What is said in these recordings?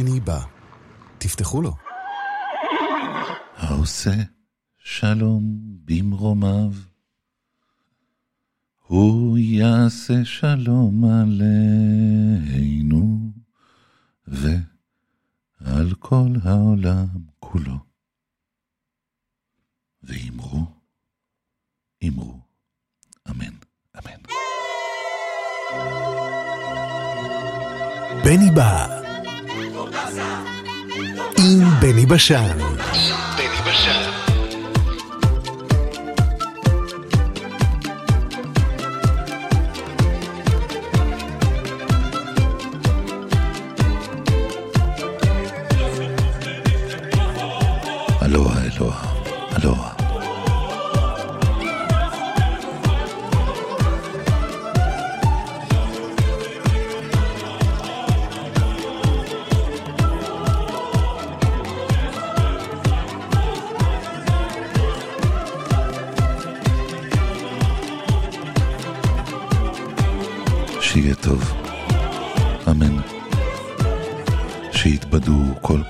בני בא. תפתחו לו. העושה שלום במרומיו, הוא יעשה שלום עלינו ועל כל העולם כולו. ואמרו, אמרו, אמן, אמן. בני בא. עם בני בשן. בני בשן.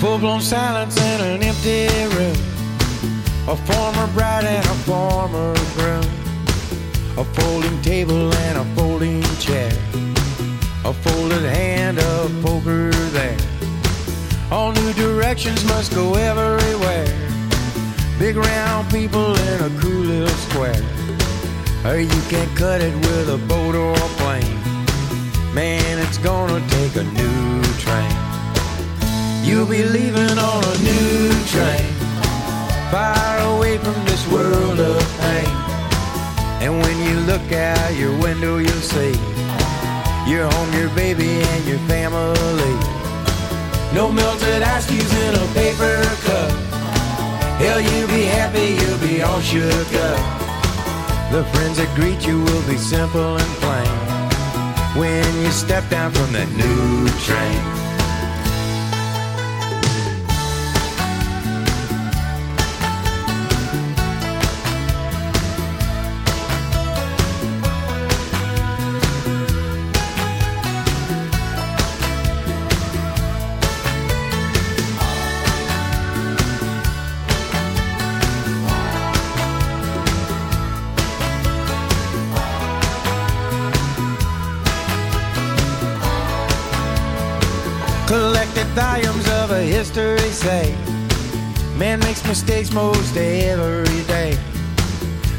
Full blown silence in an empty room. A former bride and a former groom. A folding table and a folding chair. A folded hand of poker there. All new directions must go everywhere. Big round people in a cool little square. Or you can't cut it with a boat or a plane. Man, it's gonna take a new train. You'll be leaving on a new train, far away from this world of pain. And when you look out your window, you'll see your home, your baby, and your family. No melted ice cubes in a paper cup. Hell, you'll be happy, you'll be all shook up. The friends that greet you will be simple and plain when you step down from that new train. Most every day.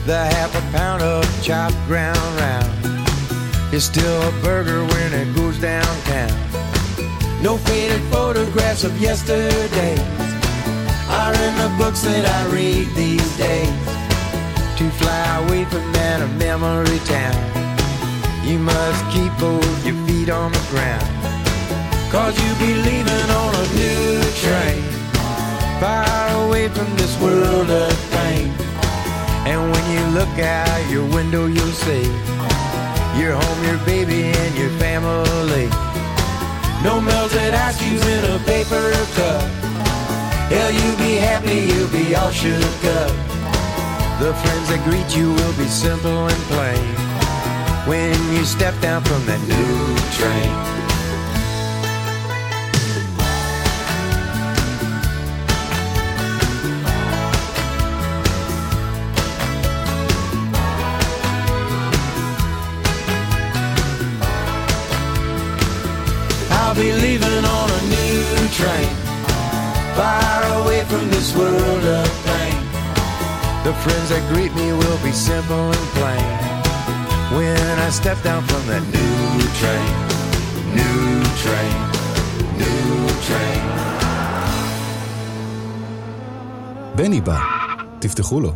The half a pound of chopped ground round is still a burger when it goes downtown. No faded photographs of yesterday are in the books that i read these days. To fly away from that memory town you must keep both your feet on the ground. Cause you'll be leaving on a new train Far away from this world of pain And when you look out your window you'll see Your home, your baby and your family. No melted ice cubes in a paper cup. Hell, you'll be happy, you'll be all shook up. The friends that greet you will be simple and plain When you step down from that new train train, far away from this world of pain. The friends that greet me will be simple and plain. When I step down from that new train, new train, new train. בני בא. תפתחו לו.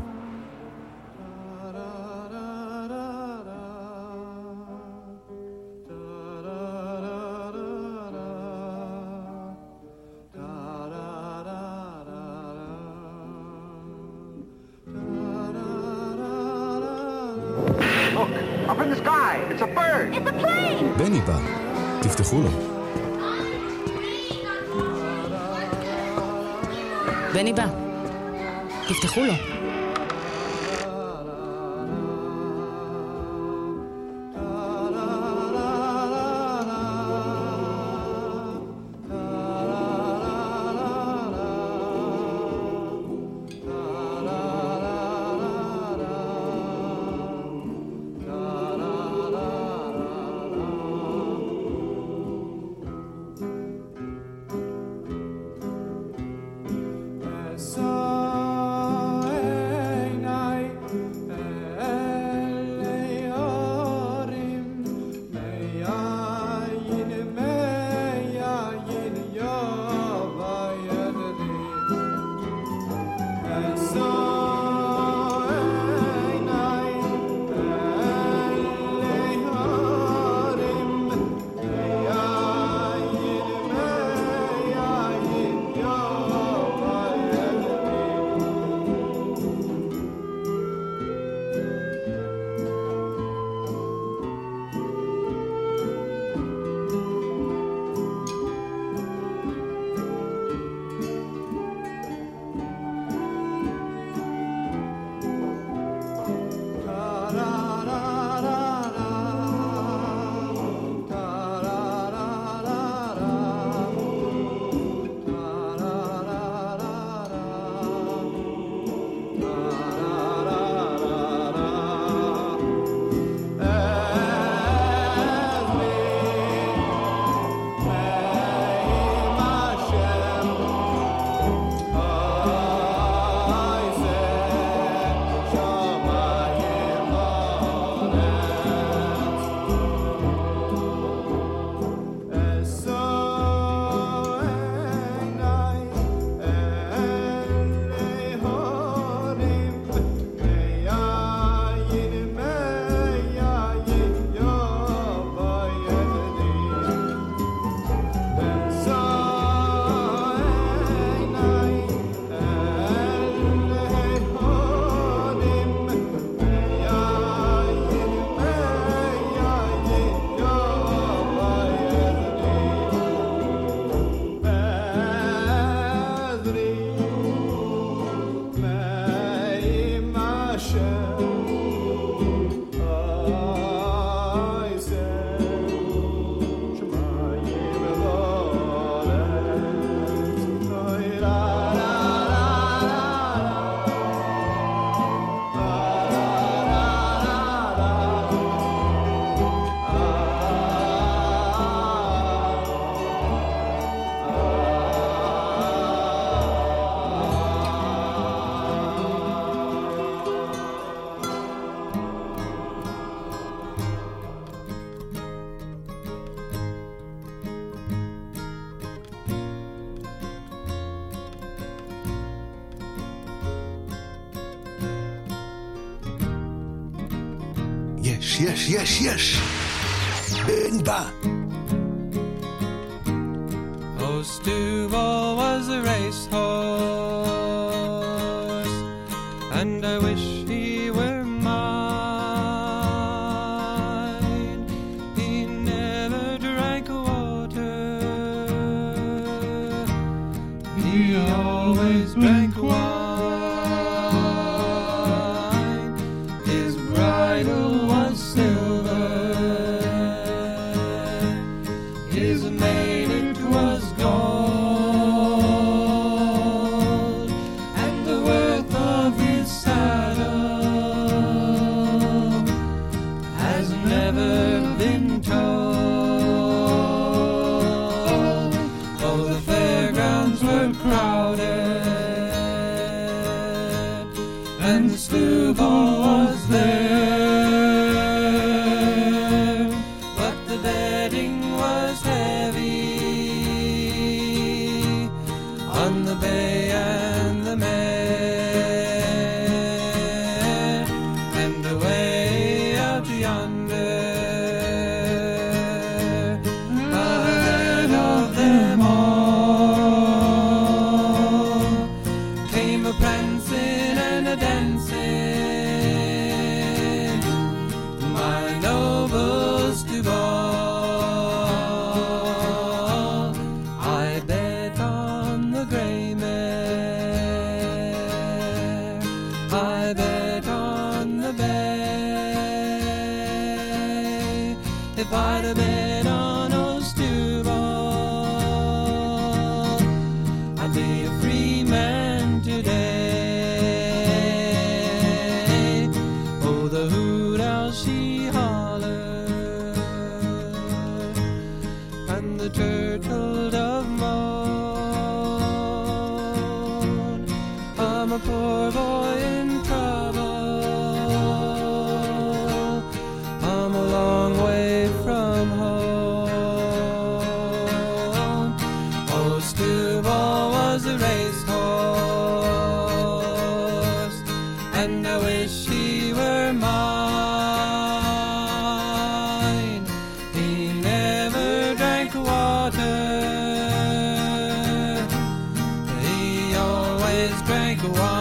Drank wine.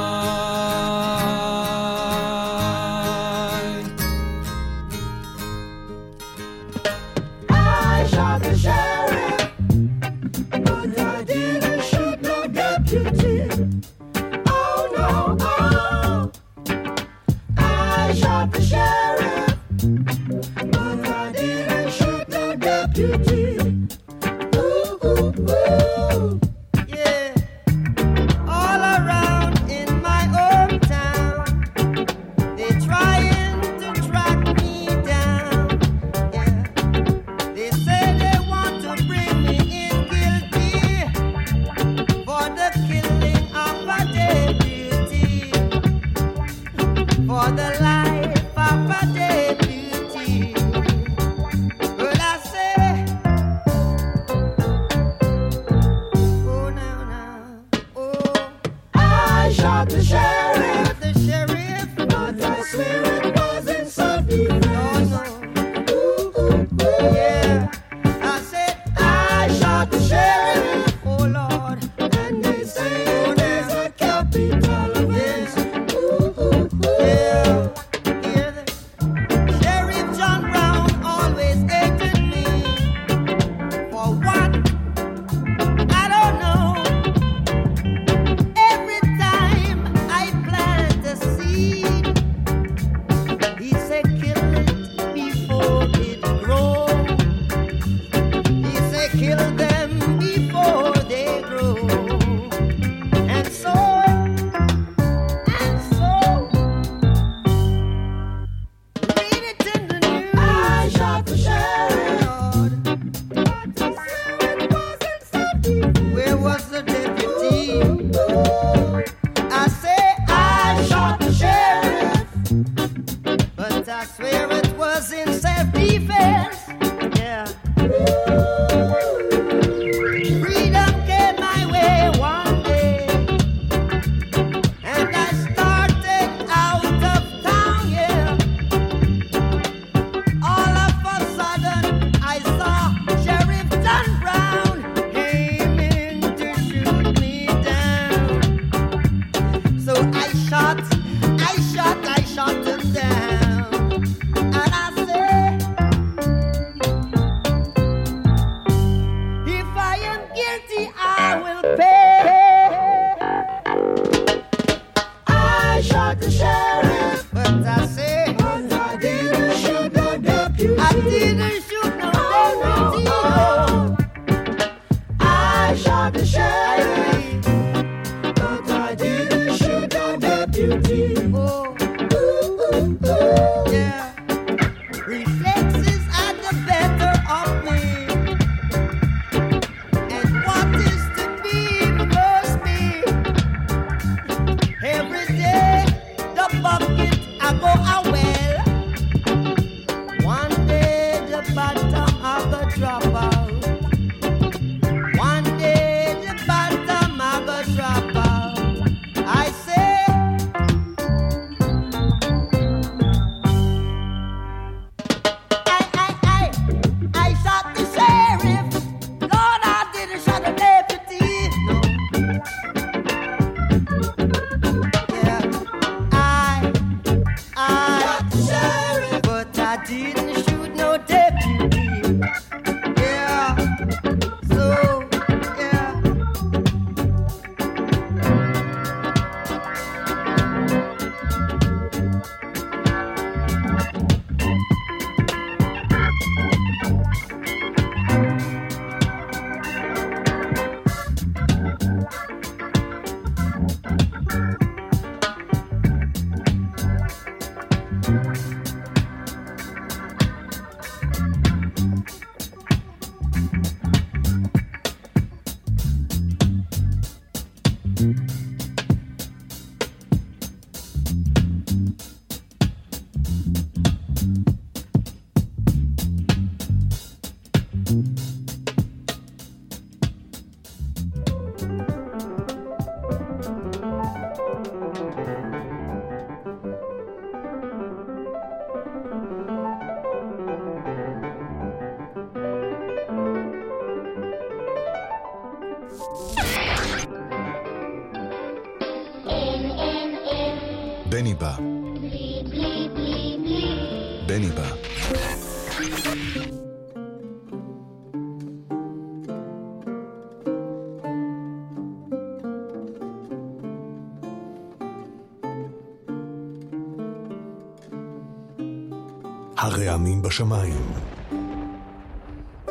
בשמיים.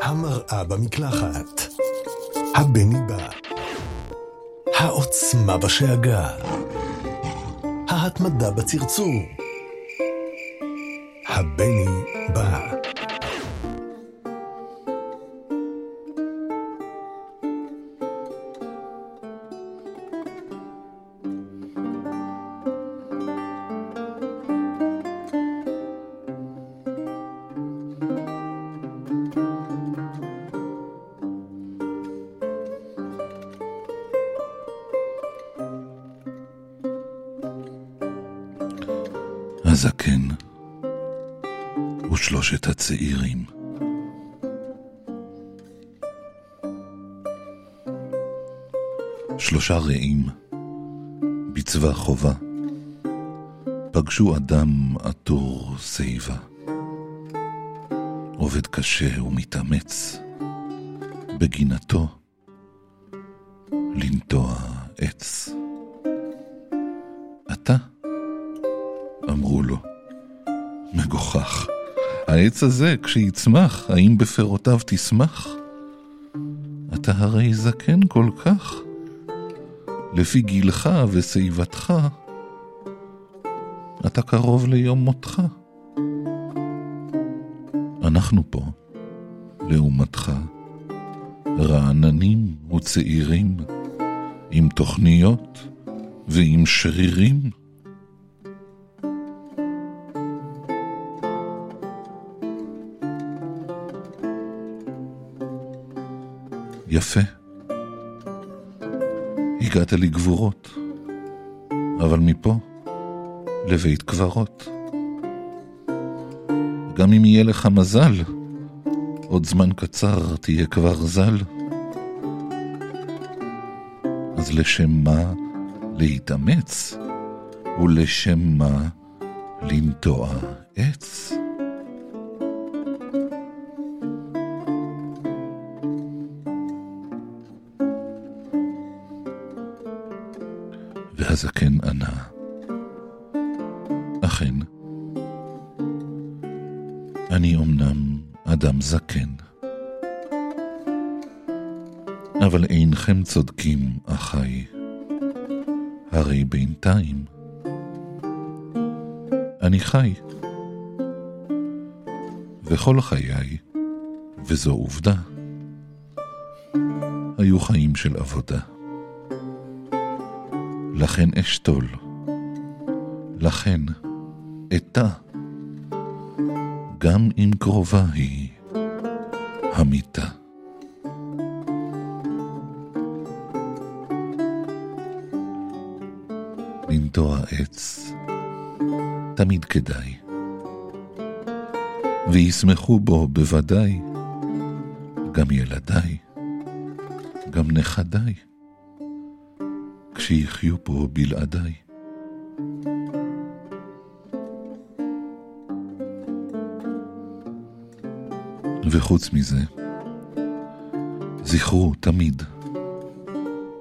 המראה במקלחת. הבני בא. העוצמה בשאגה. ההתמדה בצרצור. הבני בא. הזקן ושלושת הצעירים. שלושה רעים בצבא חובה פגשו אדם עטור שיבה. עובד קשה ומתאמץ בגינתו לנטוע עץ. אתה? אמרו לו. מגוחך. העץ הזה, כשיצמח, האם בפירותיו תשמח? אתה הרי זקן כל כך. לפי גילך ושיבתך, אתה קרוב ליום מותך. אנחנו פה, לעומתך, רעננים וצעירים, עם תוכניות ועם שרירים. יפה. הגעת לגבורות, אבל מפה לבית קברות. גם אם יהיה לך מזל, עוד זמן קצר תהיה כבר ז"ל. אז לשם מה להתאמץ, ולשם מה לנטוע עץ? והזקן ענה, אכן, אני אמנם אדם זקן, אבל אינכם צודקים, אחי, הרי בינתיים. אני חי, וכל חיי, וזו עובדה, היו חיים של עבודה. לכן אשתול, לכן אתע, גם אם קרובה היא המיטה. לנטוע עץ תמיד כדאי, וישמחו בו בוודאי גם ילדיי, גם נכדיי. כשיחיו פה בלעדיי. וחוץ מזה, זכרו תמיד,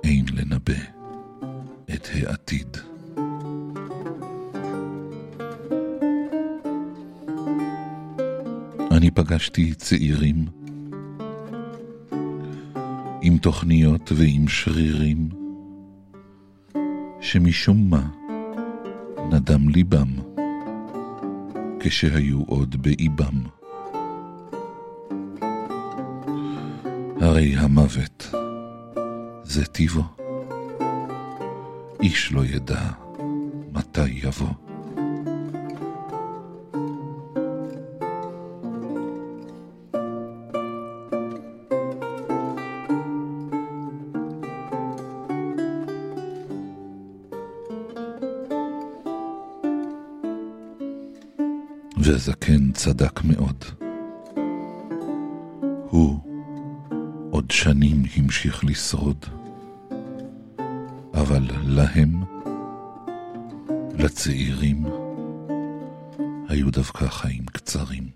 אין לנבא את העתיד. אני פגשתי צעירים עם תוכניות ועם שרירים, שמשום מה נדם ליבם כשהיו עוד באיבם. הרי המוות זה טיבו, איש לא ידע מתי יבוא. שנים המשיך לשרוד. אבל להם, לצעירים, היו דווקא חיים קצרים.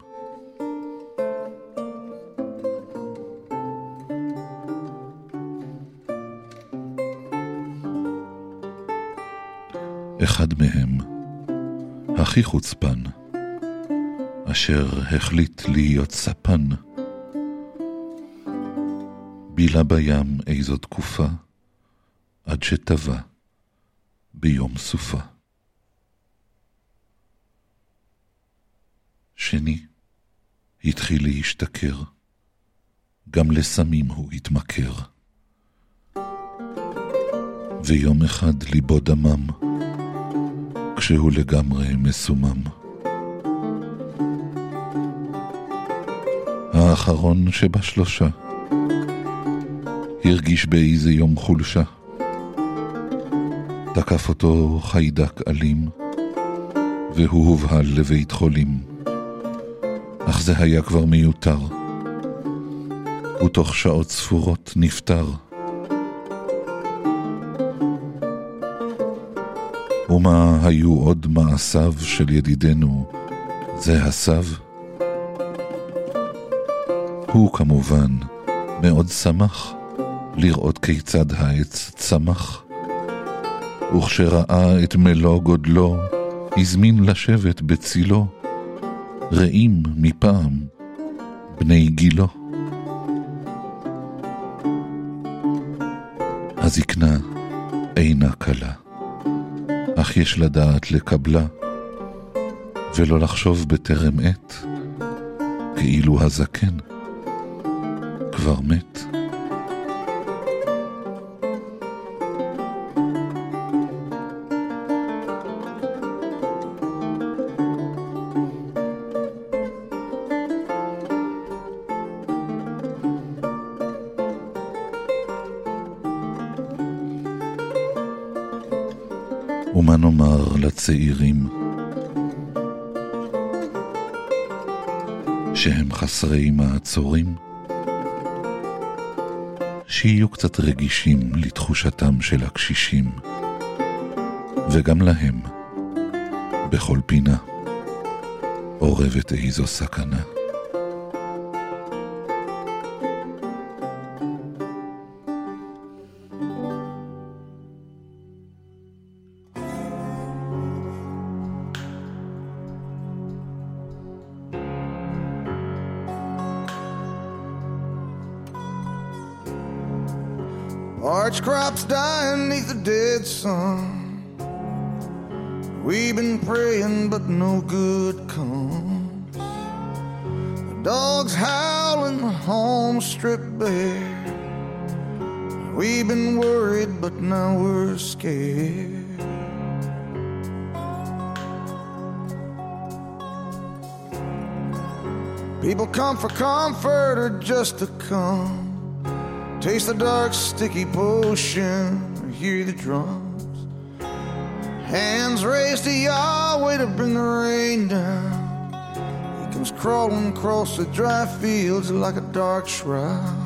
אחד מהם, הכי חוצפן, אשר החליט להיות ספן, בילה בים איזו תקופה, עד שטבע ביום סופה. שני התחיל להשתכר, גם לסמים הוא התמכר. ויום אחד ליבו דמם, כשהוא לגמרי מסומם. האחרון שבשלושה הרגיש באיזה יום חולשה. תקף אותו חיידק אלים, והוא הובהל לבית חולים. אך זה היה כבר מיותר, ותוך שעות ספורות נפטר. ומה היו עוד מעשיו של ידידנו, זה הסב? הוא כמובן מאוד שמח לראות כיצד העץ צמח, וכשראה את מלוא גודלו, הזמין לשבת בצילו, רעים מפעם, בני גילו. הזקנה אינה קלה. אך יש לדעת לקבלה, ולא לחשוב בטרם עת, כאילו הזקן כבר מת. חסרי מעצורים? שיהיו קצת רגישים לתחושתם של הקשישים, וגם להם, בכל פינה, אורבת איזו סכנה. Crops dying neath the dead sun. We've been praying, but no good comes. The dogs howling, the home stripped bare. We've been worried, but now we're scared. People come for comfort or just to come. Taste the dark, sticky potion, hear the drums. Hands raised to Yahweh to bring the rain down. He comes crawling across the dry fields like a dark shroud.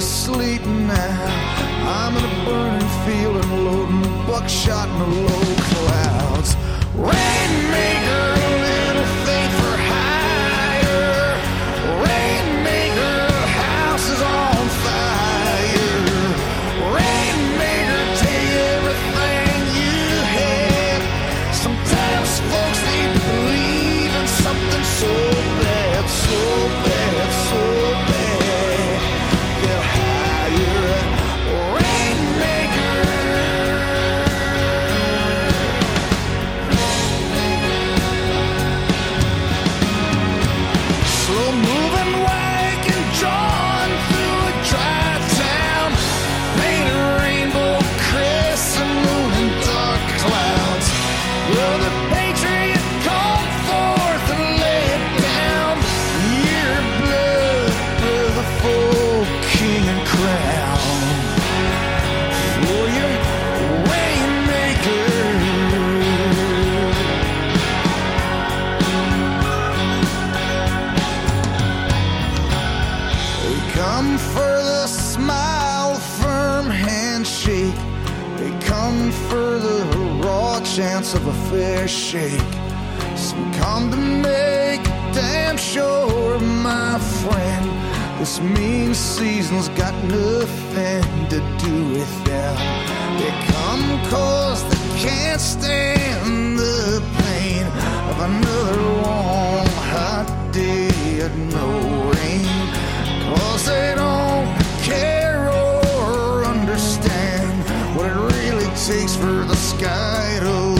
and go to sleep now. I'm in a burning field and loading buckshot in the low clouds. Rainmaker, more chance of a fair shake. Some come to make damn sure, my friend. This mean season's got nothing to do with them. They come cause they can't stand the pain of another warm, hot day and no rain. Cause they don't care or understand what it really takes for the sky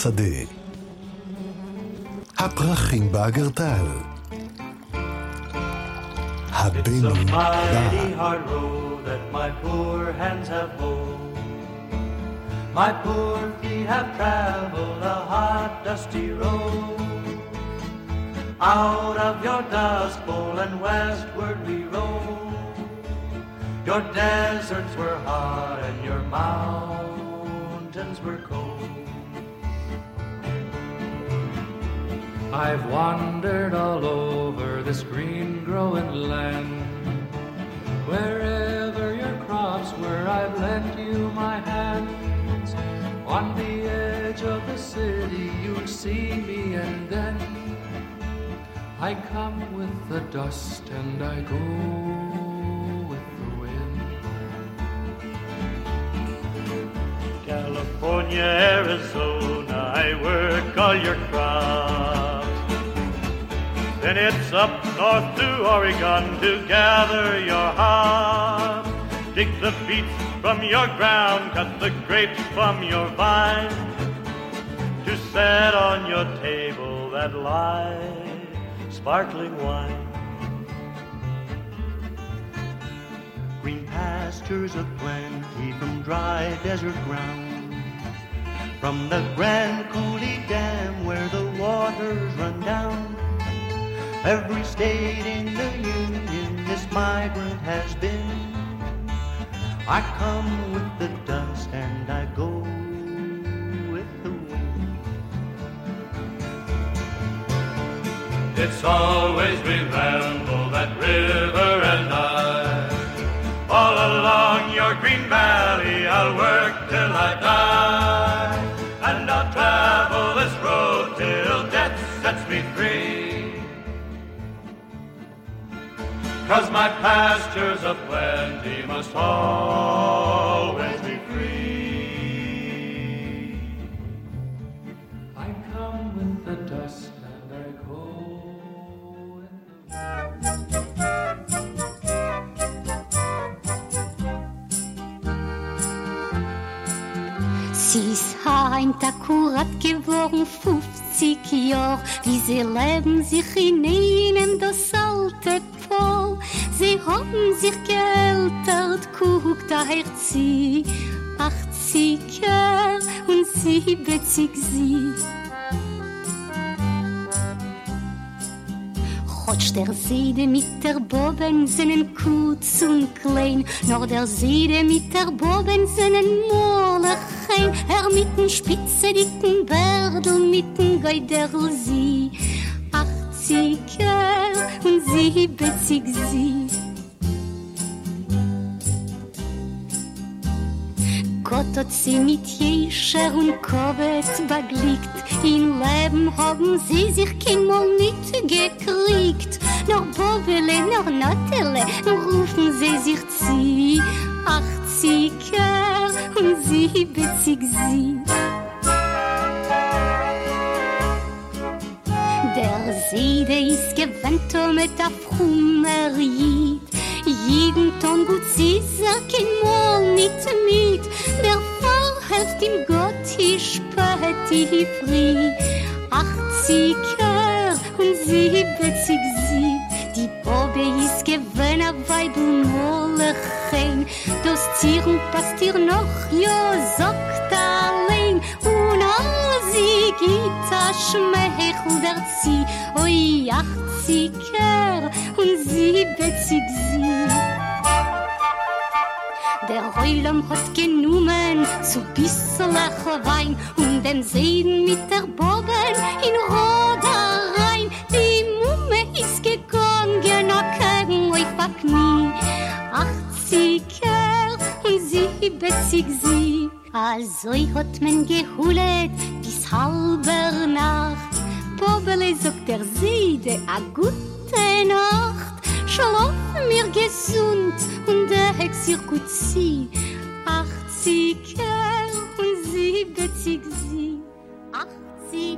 הפרחים בשדה. הפרחים באגרטל. It's a הבן mighty בא. hard road that my poor hands have pulled. My poor feet have traveled a hot, dusty road. Out of your dust bowl and westward we rode. Your deserts were hot and your mountains were cold. I've wandered all over this green growing land. Wherever your crops were, I've lent you my hands. On the edge of the city, you'll see me, and then I come with the dust and I go with the wind. California, Arizona, I work all your crops. Then it's up north to Oregon to gather your hops. Dig the beets from your ground, cut the grapes from your vine. To set on your table that light, sparkling wine. Green pastures of plenty from dry desert ground. From the Grand Coulee Dam where the waters run down. Every state in the Union this migrant has been. I come with the dust and I go with the wind. It's always ramble that river and I. All along your green valley I'll work till I die. And I'll travel this road till death sets me free. Cause my pastures of plenty must always be free. I come with the dust and I go with the Sie ist heimt akkurat geworden 50 Jahr, wie sie leben sich in ihnen das alte vor. Sie haben sich geältert, guckt daher sie, 80 Jahre und 70 sie. Hotsch der Seide mit der Boben seinen kurz und klein, nur der Seide mit der Boben seinen Molechein, er mit den spitze dicken Bärdel, mit den Geiderl sie, 80 Jahre und 70 sie. Gott hat sie mit Jescher und Kovet beglückt. In Leben haben sie sich keinmal nicht gekriegt. Noch Bobele, noch Natterle rufen sie sich richtig sieht. Der Seide ist gewandt und mit der Frumme riet. Jeden Ton gut sieht, er kein Mal nicht mit. Der Fall hilft ihm Gott, ich spät die Fri. Achtzig Jahre und siebzig sieht. Die Bobbe ist gewandt, weil du nur lechein. Das Tier und passt dir noch, ja. schmeich und er zieh, oi ach zieker und sie bezig sie. Der Heulam hat genommen zu bisserlach Wein und den Seiden mit der Bogen in Roda rein. Die Mumme ist gegangen, a kegen oi fack mi. Ach zieker und sie bezig sie. Azoi hot men gehulet, halber Nacht. Bobele sagt der Seide a gute Nacht. Schlaf mir gesund und der Hex ihr gut sie. Achtziger und siebzig sie. Achtziger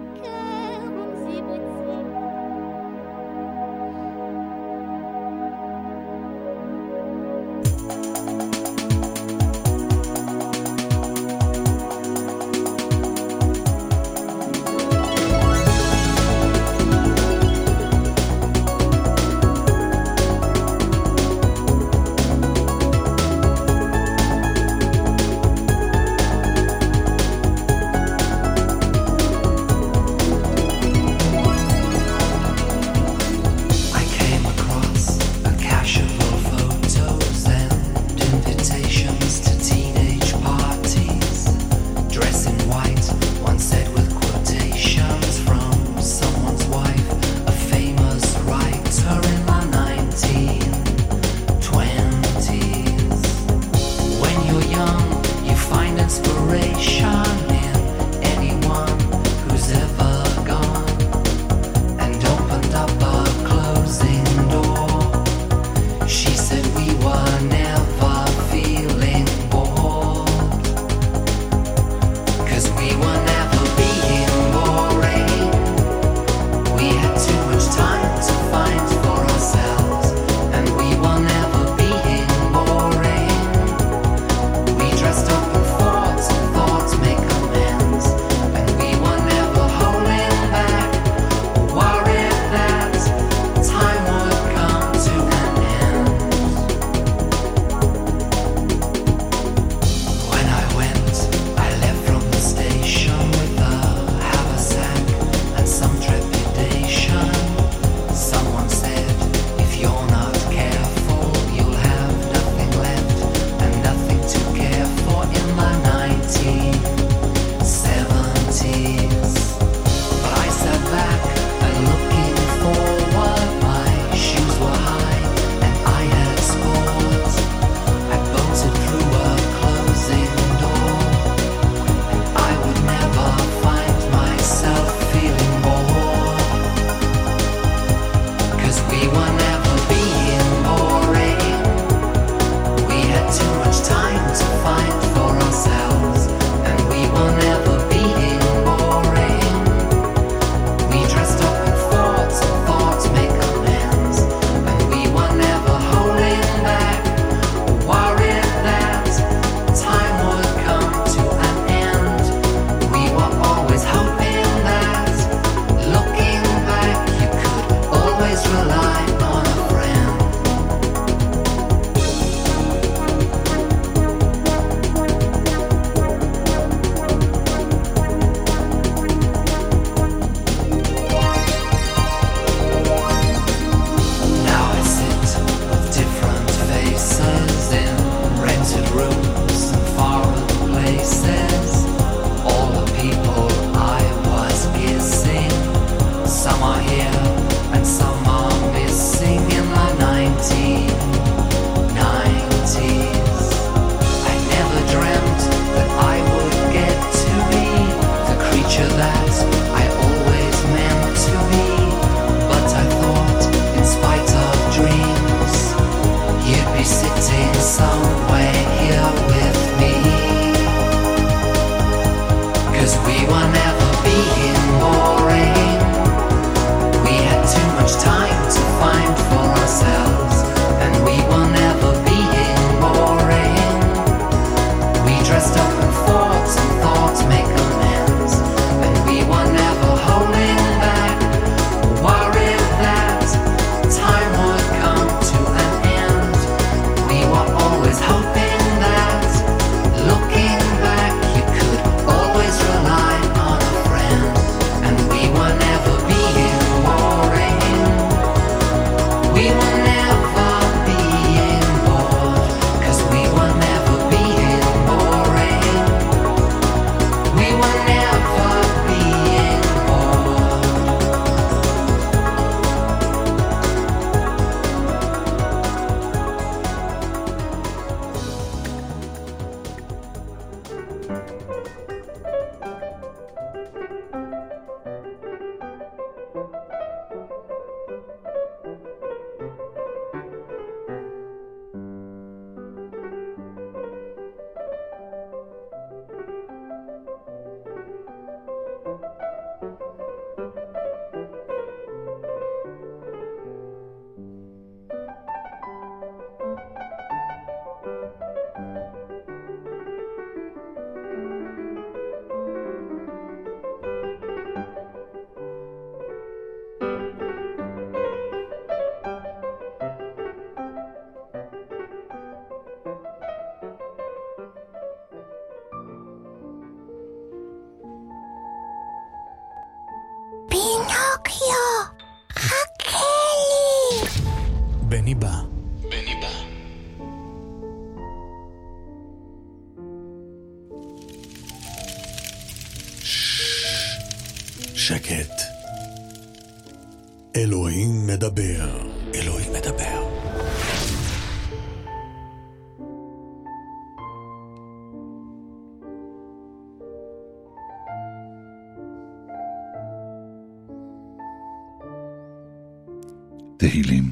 תהילים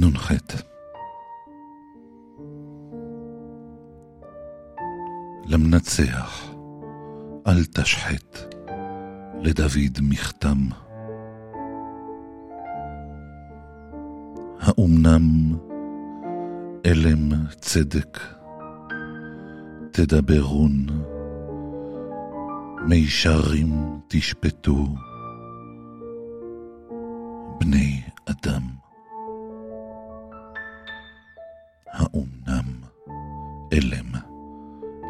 נ"ח למנצח אל תשחט לדוד מכתם. האומנם אלם צדק תדברון, מישרים תשפטו, בני אדם. האומנם אלם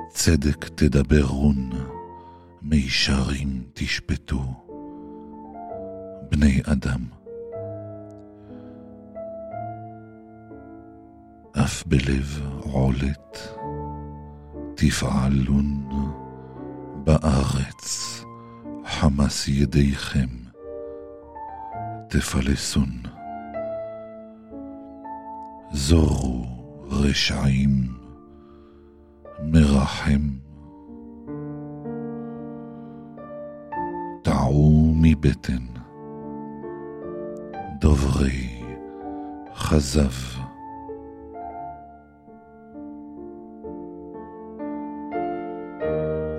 צדק תדברון, מישרים תשפטו, בני אדם. אף בלב עולת תפעלון בארץ חמס ידיכם תפלסון. זורו רשעים מרחם. טעו מבטן. דוברי חזב.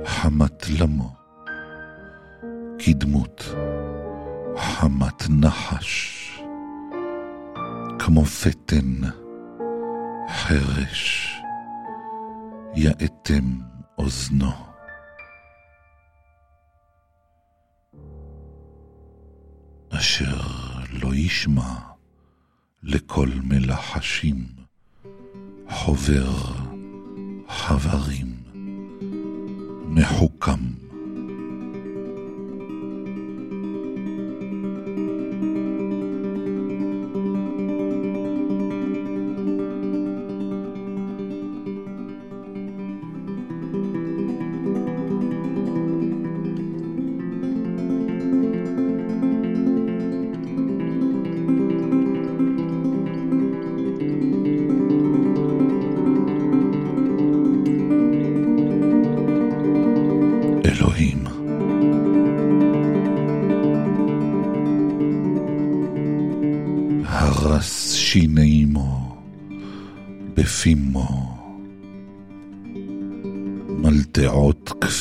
חמת למו. כדמות חמת נחש כמו פטן חרש יאטם אוזנו. אשר לא ישמע לכל מלחשים חובר חברים מחוכם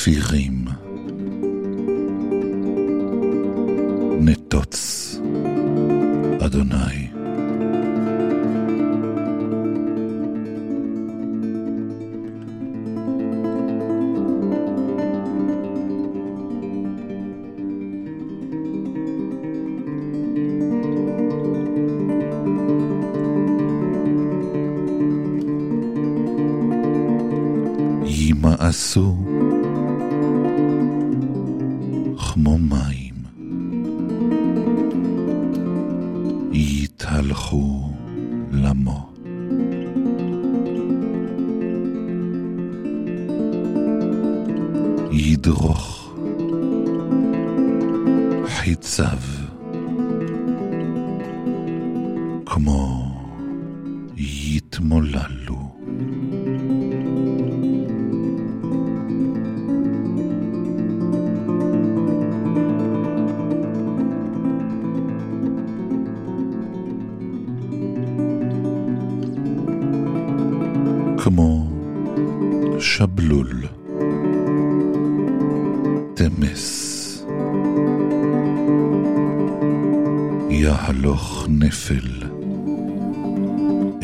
Firim.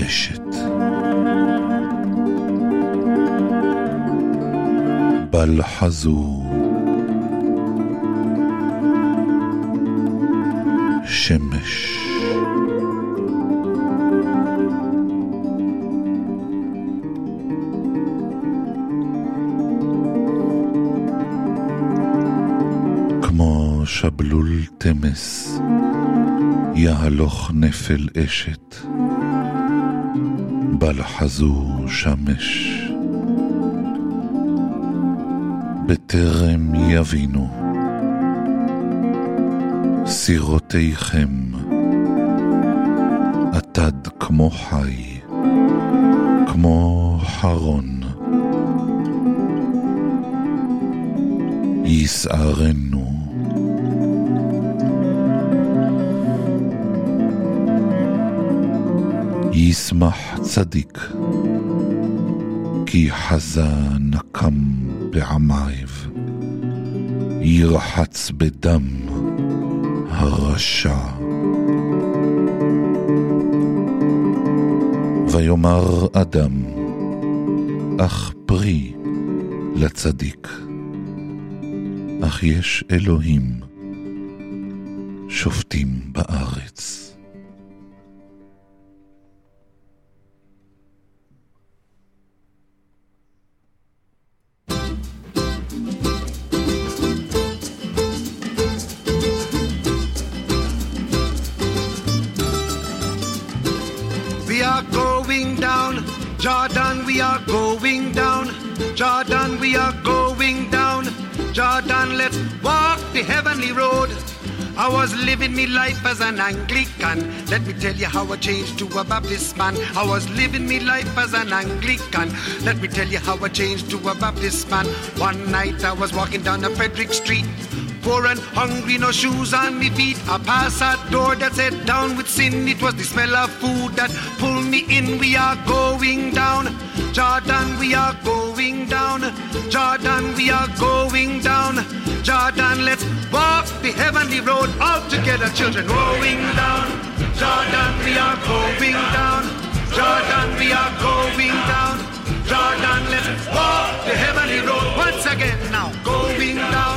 אשת. בל חזו שמש. כמו שבלול תמס, יהלוך נפל אשת, בל חזו שמש. בטרם יבינו סירותיכם, עתד כמו חי, כמו חרון. יסערנו. ישמח צדיק, כי חזה נקם בעמייב, ירחץ בדם הרשע. ויאמר אדם, אך פרי לצדיק. אך יש אלוהים שופטים בארץ. The heavenly road. I was living me life as an Anglican. Let me tell you how I changed to a Baptist man. I was living me life as an Anglican. Let me tell you how I changed to a Baptist man. One night I was walking down a Frederick Street. Poor and hungry, no shoes on me feet. I passed a door that said down with sin. It was the smell of food that pulled me in. We are going down. Jordan, we are going down. Jordan, we are going down. Jordan, let's walk the heavenly road all together, children. Going down. Jordan, we are going down. Jordan, we are going down. Jordan, let's walk the heavenly road once again now. Going down.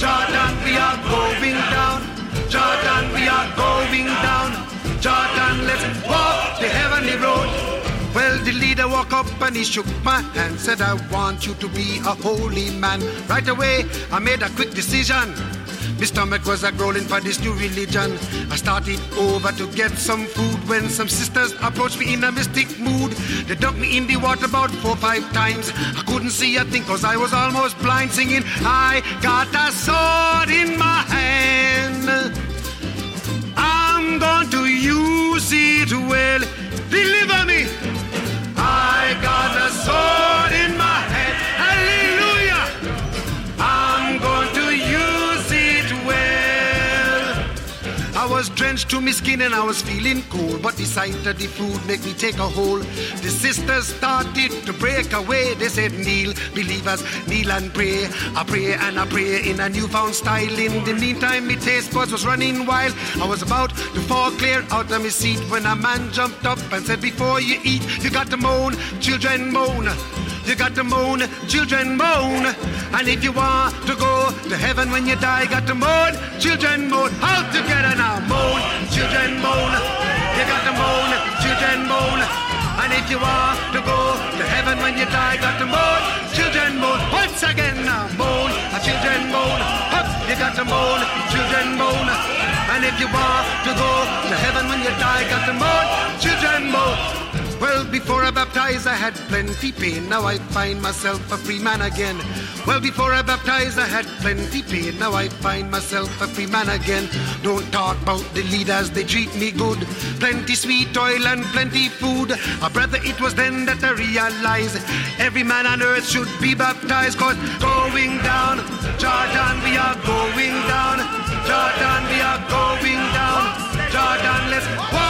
Jordan, we are going down. Jordan, we are going down. Jordan, let's walk the heavenly road. Well, the leader walked up and he shook my hand, said, I want you to be a holy man. Right away, I made a quick decision. My stomach was a growling for this new religion. I started over to get some food when some sisters approached me in a mystic mood. They dunked me in the water about four or five times. I couldn't see a thing cause I was almost blind singing, I got a sword in my hand. I'm going to use it well. Deliver me. I got a sword in my was drenched to my skin and I was feeling cold, but the sight of the food made me take a hold. The sisters started to break away. They said, Kneel, believers, kneel and pray. I pray and I pray in a newfound style. In the meantime, my taste buds was running wild. I was about to fall clear out of my seat when a man jumped up and said, Before you eat, you got to moan, children moan. You got to moan, children moan. And if you want to go to heaven when you die, got to moan, children moan. All together now, moan, children moan. You got to moan, children moan. And if you want to go to heaven when you die, got to moan, children moan. Once again now, moan, children moan. Up, you got to moan, children moan. And if you want to go to heaven when you die, got to moan, children moan. Well, before I baptized, I had plenty pain. Now I find myself a free man again. Well, before I baptized, I had plenty pain. Now I find myself a free man again. Don't talk about the leaders, they treat me good. Plenty sweet oil and plenty food. A brother, it was then that I realized every man on earth should be baptized. Cause going down, Jordan, we are going down. Jordan, we are going down. Jordan, let's walk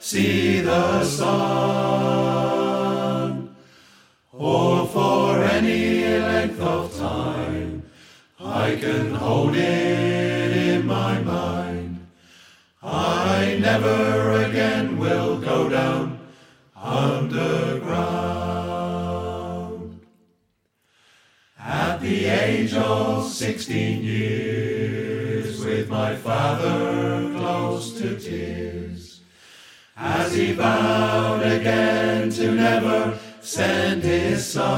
see the sun, or for any length of time, I can hold it in my mind. I never as he vowed again to never send his son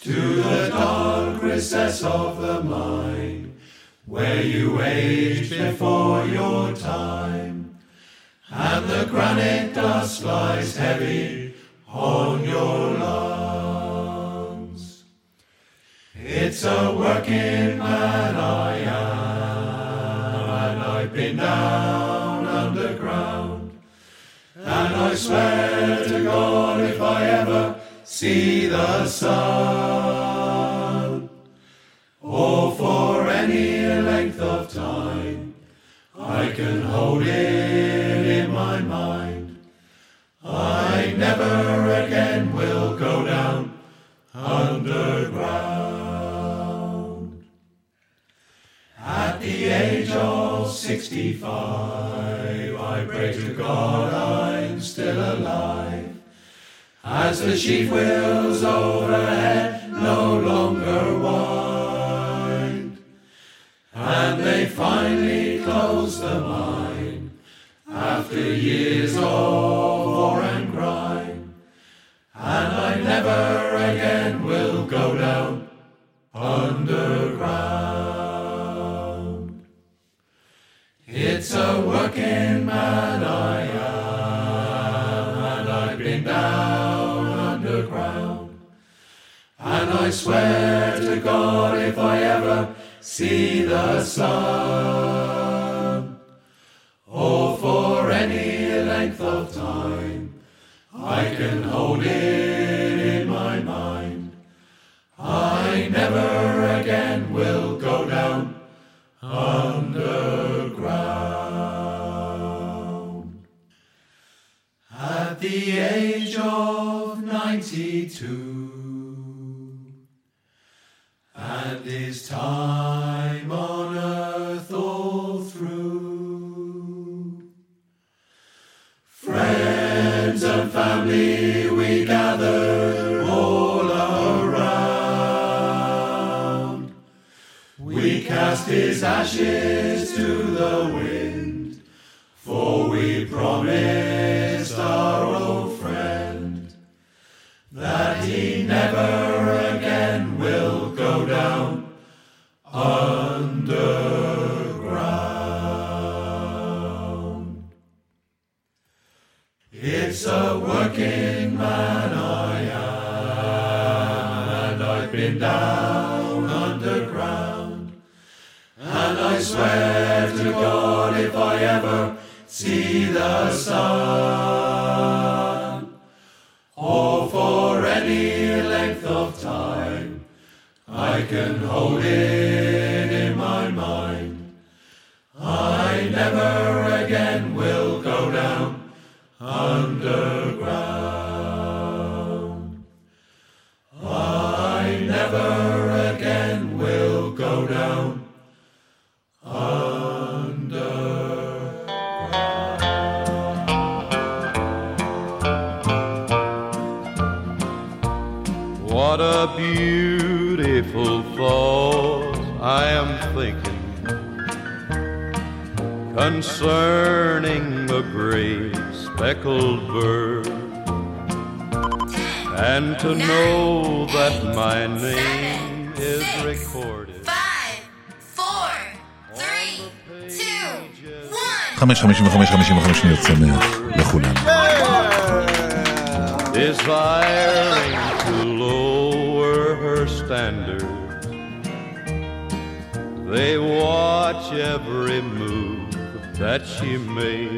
to the dark recess of the mind, where you aged before your time, and the granite dust lies heavy on your lungs. It's a working man I am, and I've been down I swear to God if I ever see the sun, or for any length of time, I can hold it in my mind. I never again will go down underground. At the age of sixty-five, I pray to God I'm still alive. As the sheep wheels overhead no longer wind, and they finally close the mine after years of war and crime. and I never again will go down underground. I swear to God if I ever see the sun, or for any length of time, I can hold it underground. And to know that my name is recorded. חמש, חמישים וחמש, חמישים וחמש שניות שמח לכולם. desiring to lower her standards. They watch every move that she makes.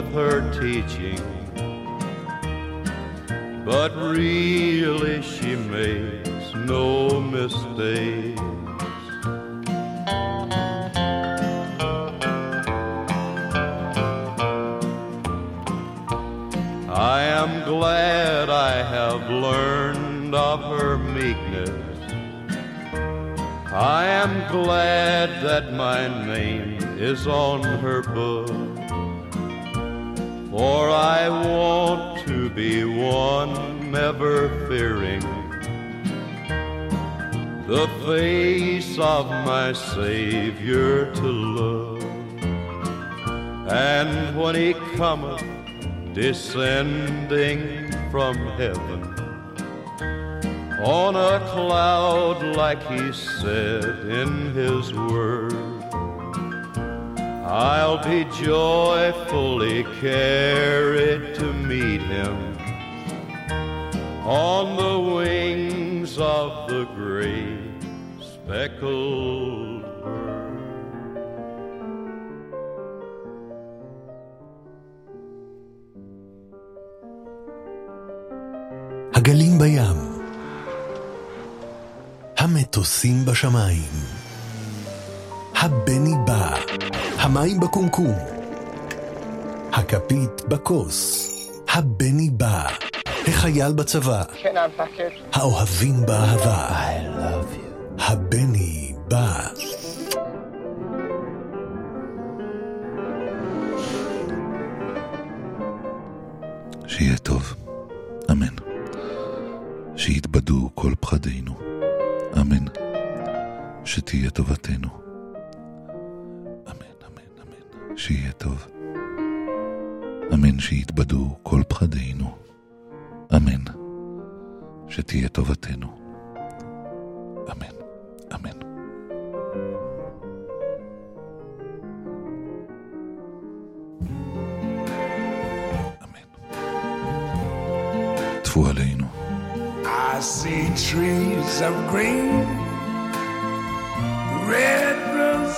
With her teaching, but really she makes no mistakes. I am glad I have learned of her meekness. I am glad that my name is on Savior to look. And when he cometh descending from heaven on a cloud like he said in his word. I'll be joyfully carried to meet him on the wings of the great speckled המטוסים בשמיים, הבני בא, המים בקומקום, הכפית בכוס, הבני בא, החייל בצבא, האוהבים באהבה, הבני בא. שיהיה טוב, אמן. שיתבדו כל פחדינו. שתהיה טובתנו, אמן, אמן, אמן. שיהיה טוב, אמן. שיתבדו כל פחדינו, אמן. שתהיה טובתנו, אמן, אמן. I see trees of green,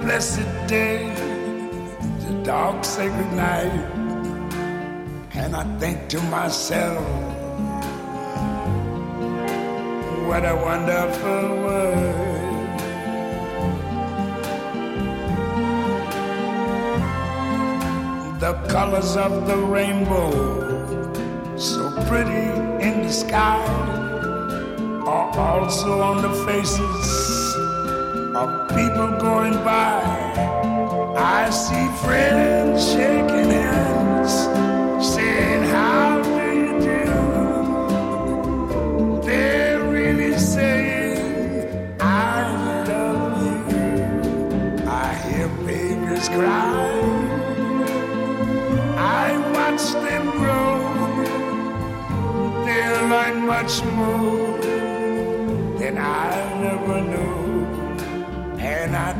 blessed day, the dark sacred night, and I think to myself, what a wonderful world. The colors of the rainbow, so pretty in the sky are also on the faces of people going by. I see friends shaking hands, saying, How do you do? They're really saying, I love you. I hear babies cry. I watch them grow. They'll learn much more than I never knew. And I